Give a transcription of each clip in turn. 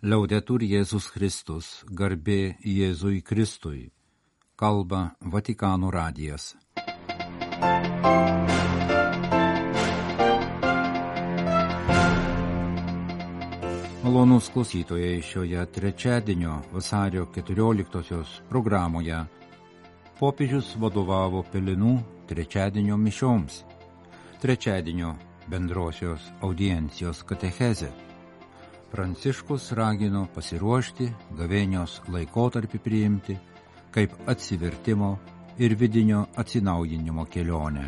Liaudetur Jėzus Kristus, garbė Jėzui Kristui, kalba Vatikano radijas. Malonus klausytojai šioje trečiadienio vasario 14 programoje popiežius vadovavo Pelinų trečiadienio mišioms, trečiadienio bendrosios audiencijos katechezė. Pranciškus ragino pasiruošti gavėnios laikotarpį priimti kaip atsivertimo ir vidinio atsinaujinimo kelionę.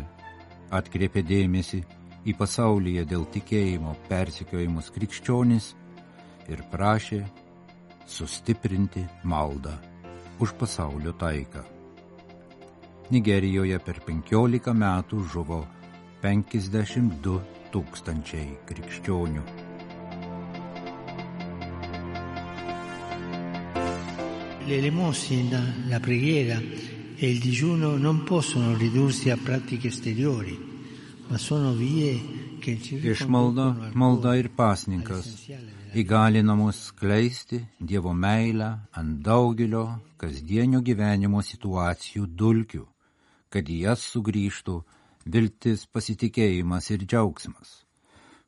Atkreipė dėmesį į pasaulyje dėl tikėjimo persikiojimus krikščionis ir prašė sustiprinti maldą už pasaulio taiką. Nigerijoje per 15 metų žuvo 52 tūkstančiai krikščionių. L'elemosina, la preghiera e il digiuno non possono ridursi a pratiche esteriori, ma sono vie che ci Išmalda, malda ir pasninkas įgalina mus skleisti Dievo meilę ant daugelio kasdienio gyvenimo situacijų dulkių, kad į jas sugrįžtų viltis, pasitikėjimas ir džiaugsmas.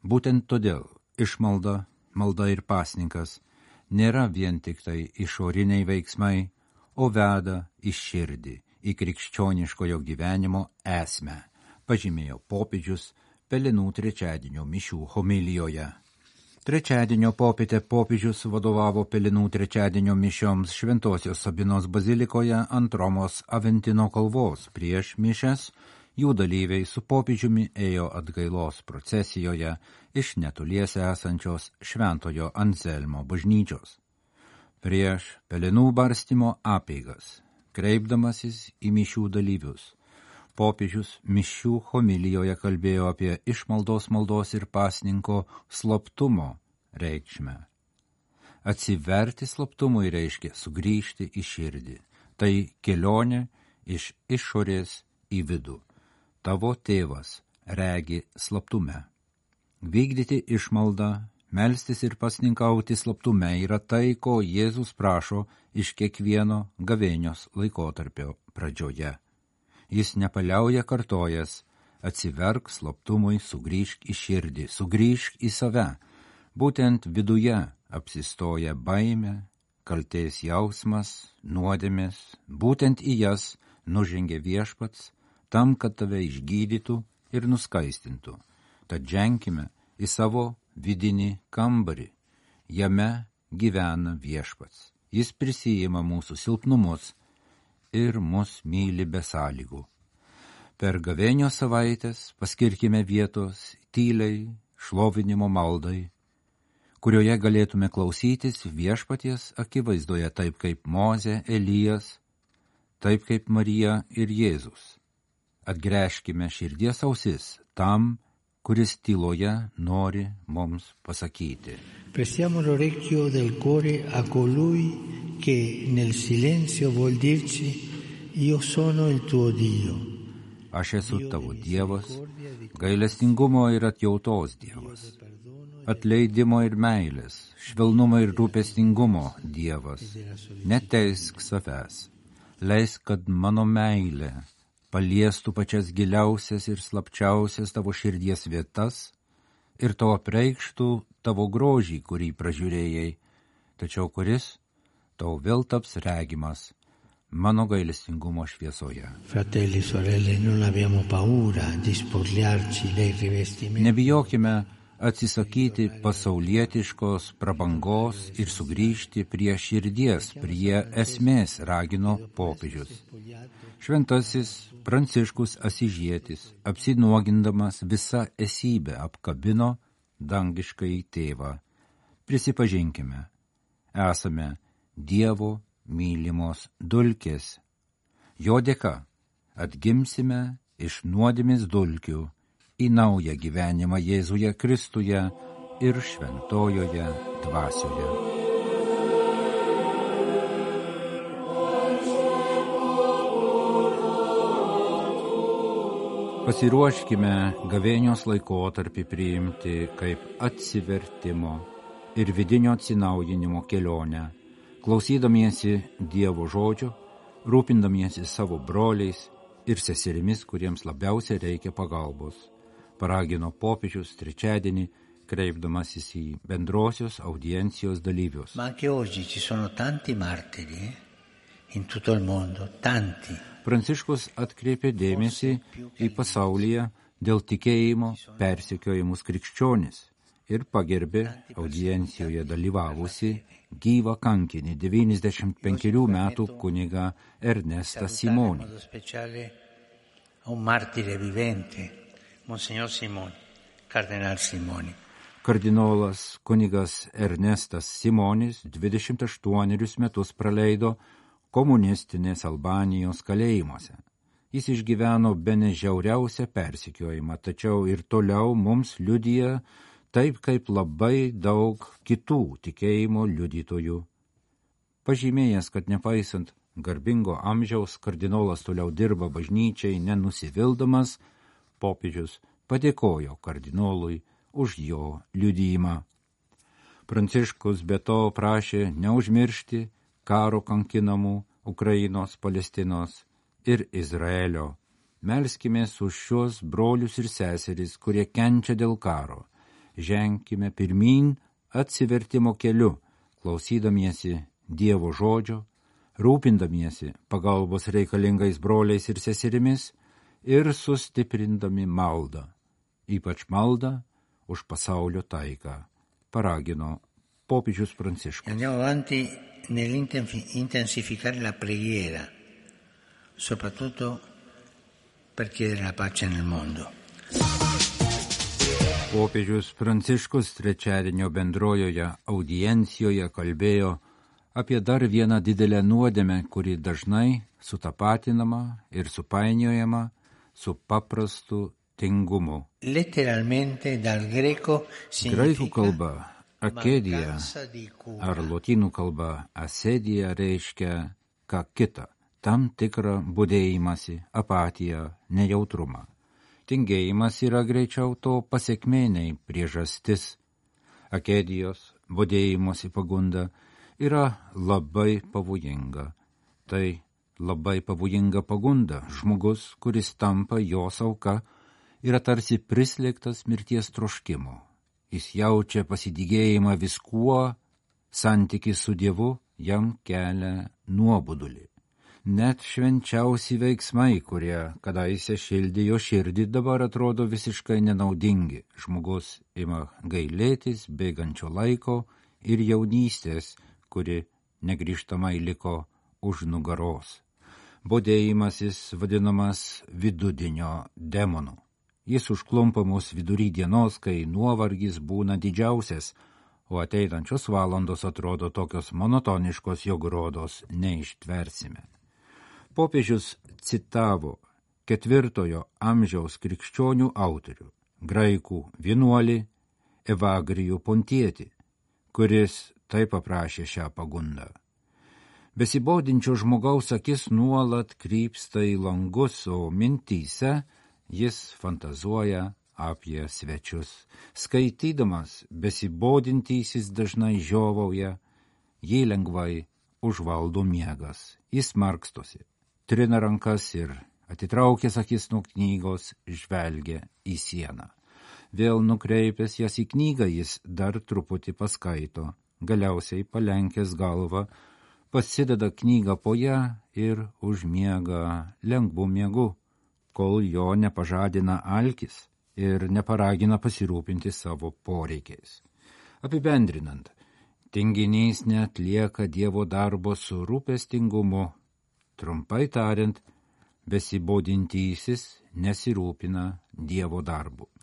Būtent todėl išmalda, malda ir pasninkas nėra vien tik tai išoriniai veiksmai, o veda į širdį, į krikščioniškojo gyvenimo esmę, pažymėjo popiežius Pelinų trečiadienio mišių homilijoje. Trečiadienio popietę popiežius vadovavo Pelinų trečiadienio mišioms Šventosios Sabinos bazilikoje ant Romos Aventino kalvos prieš mišes jų dalyviai su popiežiumi ėjo atgailos procesijoje iš netoliese esančios Šventojo Anselmo bažnyčios. Prieš pelenų barstymo apeigas, kreipdamasis į mišių dalyvius, popiežius mišių homilijoje kalbėjo apie išmaldos maldos ir pasninko slaptumo reikšmę. Atsiverti slaptumui reiškia sugrįžti į širdį. Tai kelionė iš išorės į vidų. Tavo tėvas regi slaptume. Vykdyti išmaldą, melstis ir pasninkauti slaptume yra tai, ko Jėzus prašo iš kiekvieno gavėnios laikotarpio pradžioje. Jis nepaliauja kartojas, atsiverk slaptumui, sugrįžk į širdį, sugrįžk į save. Būtent viduje apsistoja baime, kaltės jausmas, nuodėmės, būtent į jas nužengė viešpats, tam, kad tave išgydytų ir nuskaistintų. Tad ženkime į savo vidinį kambarį. Jame gyvena viešpats. Jis prisijima mūsų silpnumus ir mus myli be sąlygų. Per gavėnio savaitės paskirkime vietos tyliai šlovinimo maldai, kurioje galėtume klausytis viešpaties akivaizdoje taip kaip Moze, Elijas, taip kaip Marija ir Jėzus. Atgręžkime širdies ausis tam, kuris tyloje nori mums pasakyti. Prestiamo l'orecchio del cuore a colui che nel silenzio vuol dirci io sono il tuo Dio. Aš esu tavo Dievas, gailestingumo ir atjautos Dievas, atleidimo ir meilės, švelnumo ir rūpestingumo Dievas. Neteisk savęs, leisk, kad mano meilė paliestų pačias giliausias ir slapčiausias tavo širdies vietas ir to apreikštų tavo grožį, kurį pražiūrėjai, tačiau kuris tau vėl taps regimas mano gailestingumo šviesoje. Fratelli, sorelle, non abbiamo paura di spogliarci dei rivestimenti. Nebijokime atsisakyti pasaulietiškos prabangos ir sugrįžti prie širdies, prie esmės, ragino popiežius. Šventasis Pranciškus Asižėtis, apsinuogindamas visą esybę, apkabino dangiškai tėvą. Prisipažinkime, esame Dievo mylimos dulkės. Jo dėka atgimsime iš nuodėmės dulkių į naują gyvenimą Jėzuje Kristuje ir šventojoje dvasioje. Pasiruoškime gavėnios laikotarpį priimti kaip atsivertimo, ir vidinio atsinaujinimo kelionę, klausydamiesi Dievo žodžio, rūpindamiesi savo broliais ir seserimis, kuriems labiausiai reikia pagalbos, paragino popiežius trečiadienį, kreipdamasis į bendrosios audiencijos dalyvius. Ma anche oggi ci sono tanti martiri in tutto il mondo, tanti. Pranciškus atkreipė dėmesį į pasaulyje dėl tikėjimo persikiojimus krikščionis ir pagerbė audiencijoje dalyvavusi gyvą kankinį 95 metų kunigą Ernestą Simonį. Monsignor Simoni, kardinal Simoni. Kardinolas kunigas Ernestas Simonis 28 metus praleido komunistinės Albanijos kalėjimuose. Jis išgyveno be nežiauriausią persikiojimą, tačiau ir toliau mums liudija taip kaip labai daug kitų tikėjimo liudytojų. Pažymėjęs, kad nepaisant garbingo amžiaus kardinolas toliau dirba bažnyčiai nenusivildamas, popiežius padėkojo kardinolui už jo liudymą. Pranciškus be to prašė neužmiršti, karo kankinamų Ukrainos, Palestinos ir Izraelio. Melskime už šios brolius ir seseris, kurie kenčia dėl karo. Ženkime pirmin atsivertimo keliu, klausydamiesi Dievo žodžio, rūpindamiesi pagalbos reikalingais broliais ir seserimis ir sustiprindami maldą, ypač maldą už pasaulio taiką, paragino popiežius Pranciškus. Andiamo avanti nell'intensificare la preghiera, soprattutto per chiedere la pace nel mondo. Popiežius Pranciškus trečiadienio bendrojoje audiencijoje kalbėjo apie dar vieną didelę nuodėmę, kuri dažnai sutapatinama ir supainiojama su paprastu tingumu. Graikų kalba Akedija ar lotynų kalba asedija reiškia ką kita - tam tikrą būdėjimąsi, apatiją, nejautrumą. Tingėjimas yra greičiau to pasiekmeniai priežastis. Akedijos, būdėjimosi pagunda yra labai pavojinga. Tai labai pavojinga pagunda. Žmogus, kuris tampa jos auka, yra tarsi prislėgtas mirties troškimo jis jaučia pasidygėjimą viskuo, santykis su Dievu jam kelia nuobodulį. Net švenčiausi veiksmai, kurie kadaise šildė jo širdį, dabar atrodo visiškai nenaudingi. Žmogus ima gailėtis bėgančio laiko ir jaunystės, kuri negryžtamai liko už nugaros. Bodėjimasis vadinamas vidudinio demonu. Jis užklumpa mus vidury dienos, kai nuovargis būna didžiausias, o ateinančios valandos atrodo tokios monotoniškos, jog rodos neištversime. Popiežius citavo ketvirtojo amžiaus krikščionių autorių, graikų vienuolį Evagrijų Pontietį, kuris taip aprašė šią pagundą. Besibodinčio žmogaus akis nuolat krypsta į langus, o mintyse Jis fantazuoja apie svečius. Skaitydamas, besibodintysis dažnai žiovauja, jį lengvai užvaldo miegas. Jis markstosi, trina rankas ir atitraukęs akis nuo knygos žvelgia į sieną. Vėl nukreipęs jas į knygą jis dar truputį paskaito, galiausiai palenkęs galvą, pasideda knygą po ją ir užmiega lengvu miegu kol jo nepažadina alkis ir neparagina pasirūpinti savo poreikiais. Apibendrinant, tinginys netlieka Dievo darbo su rūpestingumu, trumpai tariant, besibodintysis nesirūpina Dievo darbu.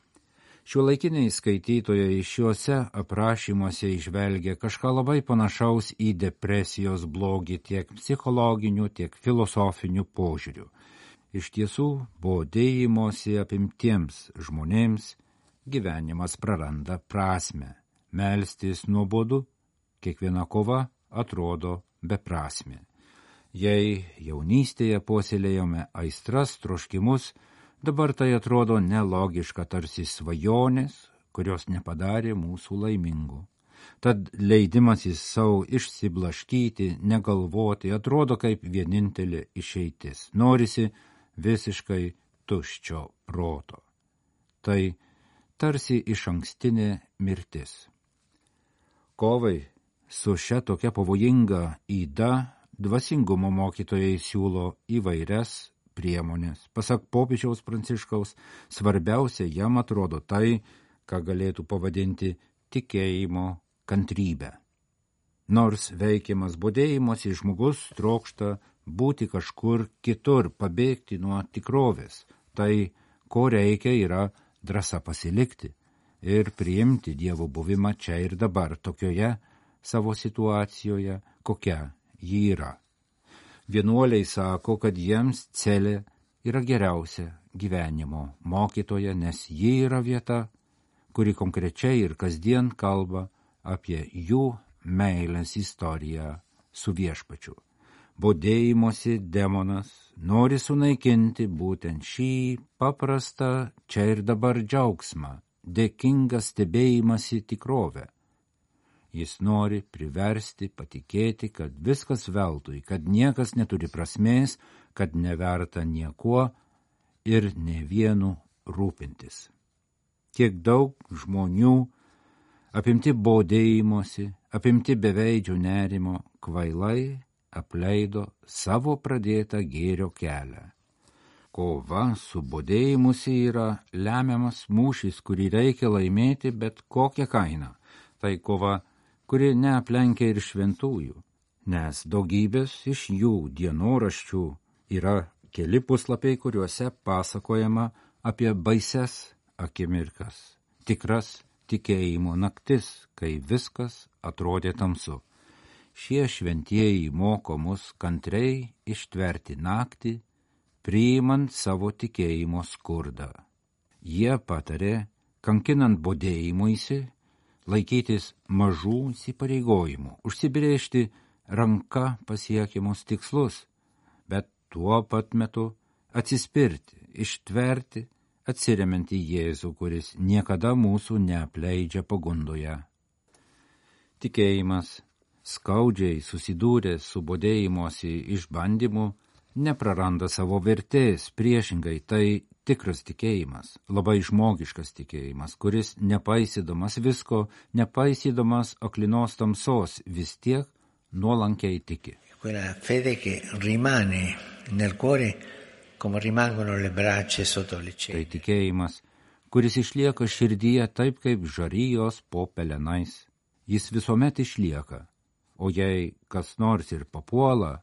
Šiuolaikiniai skaitytojai šiuose aprašymuose išvelgia kažką labai panašaus į depresijos blogį tiek psichologiniu, tiek filosofiniu požiūriu. Iš tiesų, bodėjimosi apimtiems žmonėms gyvenimas praranda prasme. Melstis nuobodu, kiekviena kova atrodo beprasme. Jei jaunystėje puoselėjome aistras, troškimus, dabar tai atrodo nelogiška tarsi svajonės, kurios nepadarė mūsų laimingų. Tad leidimasis savo išsiblaškyti, negalvoti atrodo kaip vienintelė išeitis. Norisi visiškai tuščio proto. Tai tarsi iš ankstinė mirtis. Kovai su šia tokia pavojinga įda dvasingumo mokytojai siūlo įvairias priemonės. Pasak popiežiaus pranciškaus, svarbiausia jam atrodo tai, ką galėtų pavadinti tikėjimo kantrybę. Nors veikiamas būdėjimuose žmogus trokšta būti kažkur kitur, pabėgti nuo tikrovės, tai ko reikia yra drąsa pasilikti ir priimti Dievo buvimą čia ir dabar, tokioje savo situacijoje, kokia ji yra. Vienuoliai sako, kad jiems celė yra geriausia gyvenimo mokytoja, nes ji yra vieta, kuri konkrečiai ir kasdien kalba apie jų meilės istoriją su viešpačiu. Bodėjimosi demonas nori sunaikinti būtent šį paprastą čia ir dabar džiaugsmą, dėkingą stebėjimąsi tikrovę. Jis nori priversti patikėti, kad viskas veltui, kad niekas neturi prasmės, kad neverta niekuo ir ne vienu rūpintis. Kiek daug žmonių apimti bodėjimosi, apimti beveidžių nerimo, kvailai apleido savo pradėtą gėrio kelią. Kova su bodėjimusi yra lemiamas mūšis, kurį reikia laimėti bet kokią kainą. Tai kova, kuri neaplenkia ir šventųjų, nes daugybės iš jų dienoraščių yra keli puslapiai, kuriuose pasakojama apie baises akimirkas, tikras tikėjimo naktis, kai viskas atrodė tamsu. Šie šventieji moko mus kantriai ištverti naktį, priimant savo tikėjimo skurdą. Jie patarė, kankinant bodėjimuisi, laikytis mažų įsipareigojimų, užsibriežti ranka pasiekiamus tikslus, bet tuo pat metu atsispirti, ištverti atsiriamant į Jėzų, kuris niekada mūsų neapleidžia pagundoje. Tikėjimas, skaudžiai susidūręs su bodėjimuosi išbandymu, nepraranda savo vertės, priešingai tai tikras tikėjimas, labai žmogiškas tikėjimas, kuris nepaisydamas visko, nepaisydamas aklinos tamsos, vis tiek nuolankiai tiki. Quella fede che rimane nel cuore come rimangono le braccia sotto le cieli. Tai tikėjimas, kuris išlieka širdyje taip kaip žarijos po pelenais. Jis visuomet išlieka, o jei kas nors ir papuola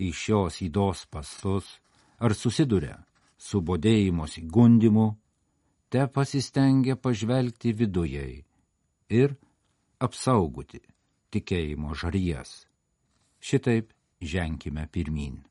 į šios įdos pasus ar susiduria su bodėjimosi gundimu, te pasistengia pažvelgti vidujei ir apsaugoti tikėjimo žarijas. Šitaip ženkime pirmin.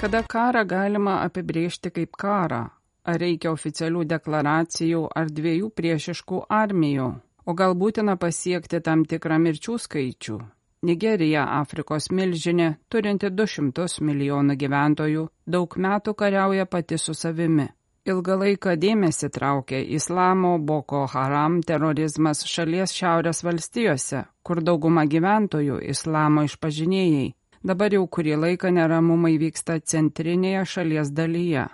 Kada karą galima apibriežti kaip karą? Ar reikia oficialių deklaracijų ar dviejų priešiškų armijų? O gal būtina pasiekti tam tikrą mirčių skaičių? Nigerija, Afrikos milžinė, turinti 200 milijonų gyventojų, daug metų kariauja pati su savimi. Ilgą laiką dėmesį traukė islamo Boko Haram terorizmas šalies šiaurės valstijose, kur dauguma gyventojų islamo išpažinėjai Dabar jau kurį laiką neramumai vyksta centrinėje šalies dalyje.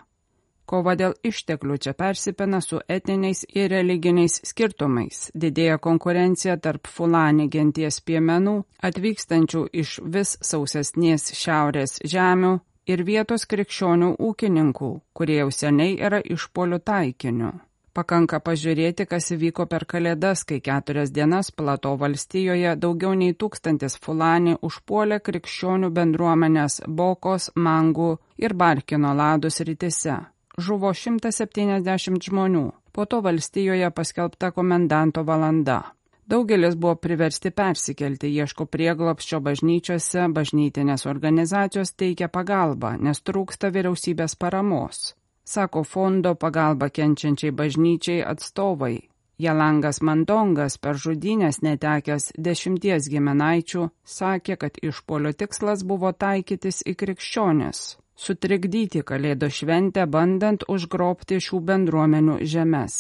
Kova dėl išteklių čia persipina su etniniais ir religiniais skirtumais, didėja konkurencija tarp fulani genties piemenų, atvykstančių iš vis sausesnės šiaurės žemių ir vietos krikščionių ūkininkų, kurie jau seniai yra išpolių taikiniu. Pakanka pažiūrėti, kas įvyko per kalėdas, kai keturias dienas Plato valstijoje daugiau nei tūkstantis fulani užpuolė krikščionių bendruomenės Bokos, Mangų ir Barkino ladus rytise. Žuvo 170 žmonių, po to valstijoje paskelbta komendanto valanda. Daugelis buvo priversti persikelti, ieško prieglopščio bažnyčiose, bažnytinės organizacijos teikia pagalbą, nes trūksta vyriausybės paramos sako fondo pagalba kenčiančiai bažnyčiai atstovai. Jalangas Mandongas per žudynės netekęs dešimties giminaičių sakė, kad išpolio tikslas buvo taikytis į krikščionis, sutrikdyti kalėdo šventę bandant užgrobti šių bendruomenių žemės.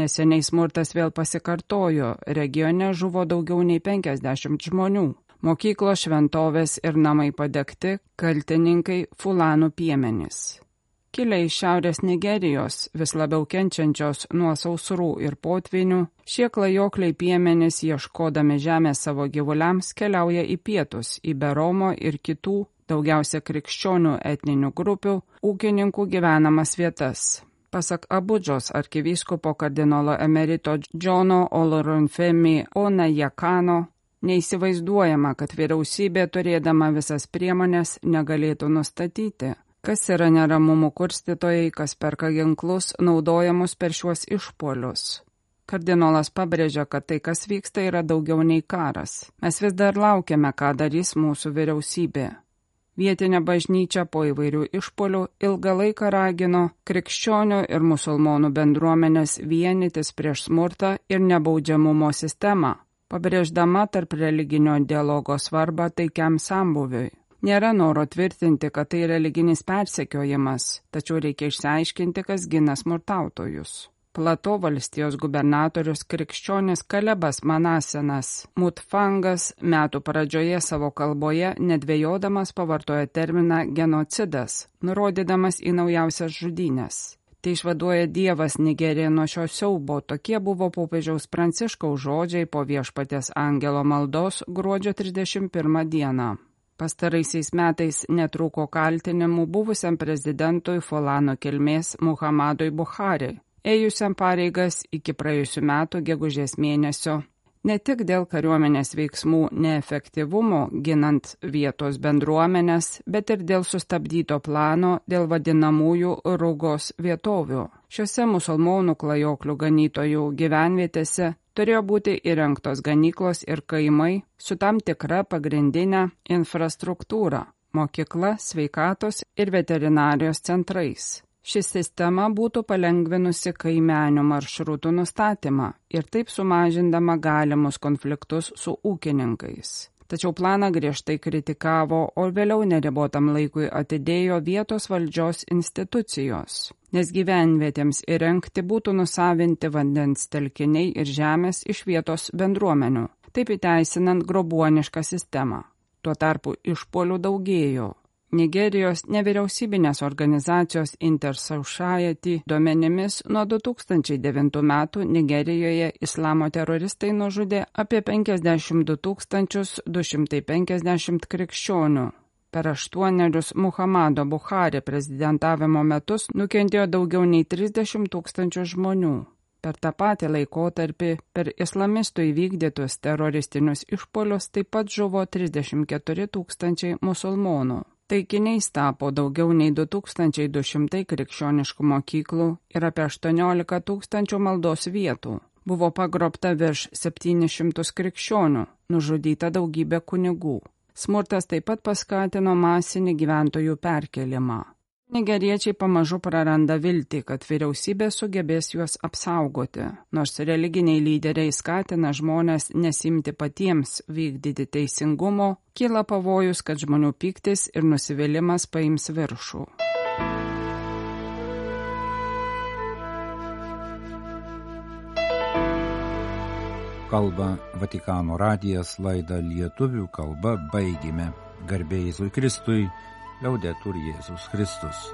Neseniai smurtas vėl pasikartojo, regione žuvo daugiau nei 50 žmonių. Mokyklos šventovės ir namai padegti, kaltininkai fulanų piemenys kilę iš Šiaurės Nigerijos, vis labiau kenčiančios nuo sausrų ir potvinių, šie klajokliai piemenys ieškodami žemės savo gyvuliams keliauja į pietus, į Beromo ir kitų, daugiausia krikščionių etninių grupių, ūkininkų gyvenamas vietas. Pasak Abudžos arkivyskupo kardinolo emerito Džono Olorunfemi Ona Jakano, neįsivaizduojama, kad vyriausybė turėdama visas priemonės negalėtų nustatyti, kas yra neramumų kurstytojai, kas perka ginklus naudojamus per šiuos išpolius. Kardinolas pabrėžia, kad tai, kas vyksta, yra daugiau nei karas. Mes vis dar laukiame, ką darys mūsų vyriausybė. Vietinė bažnyčia po įvairių išpolių ilgą laiką ragino krikščionių ir musulmonų bendruomenės vienytis prieš smurtą ir nebaudžiamumo sistemą, pabrėždama tarp religinio dialogo svarbą taikiam sambuviui. Nėra noro tvirtinti, kad tai religinis persekiojimas, tačiau reikia išsiaiškinti, kas gina smurtautojus. Plato valstijos gubernatorius krikščionis Kalebas Manasenas Mutfangas metų pradžioje savo kalboje nedvėjodamas pavartoja terminą genocidas, nurodydamas į naujausias žudynės. Tai išvaduoja Dievas Nigerija nuo šio siaubo, tokie buvo popiežiaus Pranciškaus žodžiai po viešpatės angelo maldos gruodžio 31 dieną. Pastaraisiais metais netrūko kaltinimų buvusiam prezidentui Folano kilmės Muhammadui Buhari, ėjusiam pareigas iki praėjusių metų gegužės mėnesio, ne tik dėl kariuomenės veiksmų neefektyvumo ginant vietos bendruomenės, bet ir dėl sustabdyto plano dėl vadinamųjų rūgos vietovių. Šiuose musulmonų klajoklių ganytojų gyvenvietėse turėjo būti įrengtos ganyklos ir kaimai su tam tikra pagrindinė infrastruktūra - mokykla, sveikatos ir veterinarijos centrais. Ši sistema būtų palengvinusi kaimenių maršrutų nustatymą ir taip sumažindama galimus konfliktus su ūkininkais tačiau planą griežtai kritikavo, o vėliau neribotam laikui atidėjo vietos valdžios institucijos, nes gyvenvietėms įrengti būtų nusavinti vandens telkiniai ir žemės iš vietos bendruomenių, taip įteisinant grobuonišką sistemą. Tuo tarpu išpolių daugėjo, Nigerijos nevyriausybinės organizacijos Intersociety duomenimis nuo 2009 metų Nigerijoje islamo teroristai nužudė apie 52 250 krikščionių. Per aštuonerius Muhammado Buhari prezidentavimo metus nukentėjo daugiau nei 30 tūkstančių žmonių. Per tą patį laikotarpį per islamistų įvykdytus teroristinius išpolius taip pat žuvo 34 tūkstančiai musulmonų. Taikiniais tapo daugiau nei 2200 krikščioniškų mokyklų ir apie 18 tūkstančių maldos vietų. Buvo pagrobta virš 700 krikščionių, nužudyta daugybė kunigų. Smurtas taip pat paskatino masinį gyventojų perkelimą. Nigeriečiai pamažu praranda viltį, kad vyriausybė sugebės juos apsaugoti, nors religiniai lyderiai skatina žmonės nesimti patiems vykdyti teisingumo, kyla pavojus, kad žmonių piktis ir nusivylimas paims viršų. Kalba Vatikano radijas laidą lietuvių kalba baigime. Garbėjai Kristui Liaudetur Jėzus Kristus.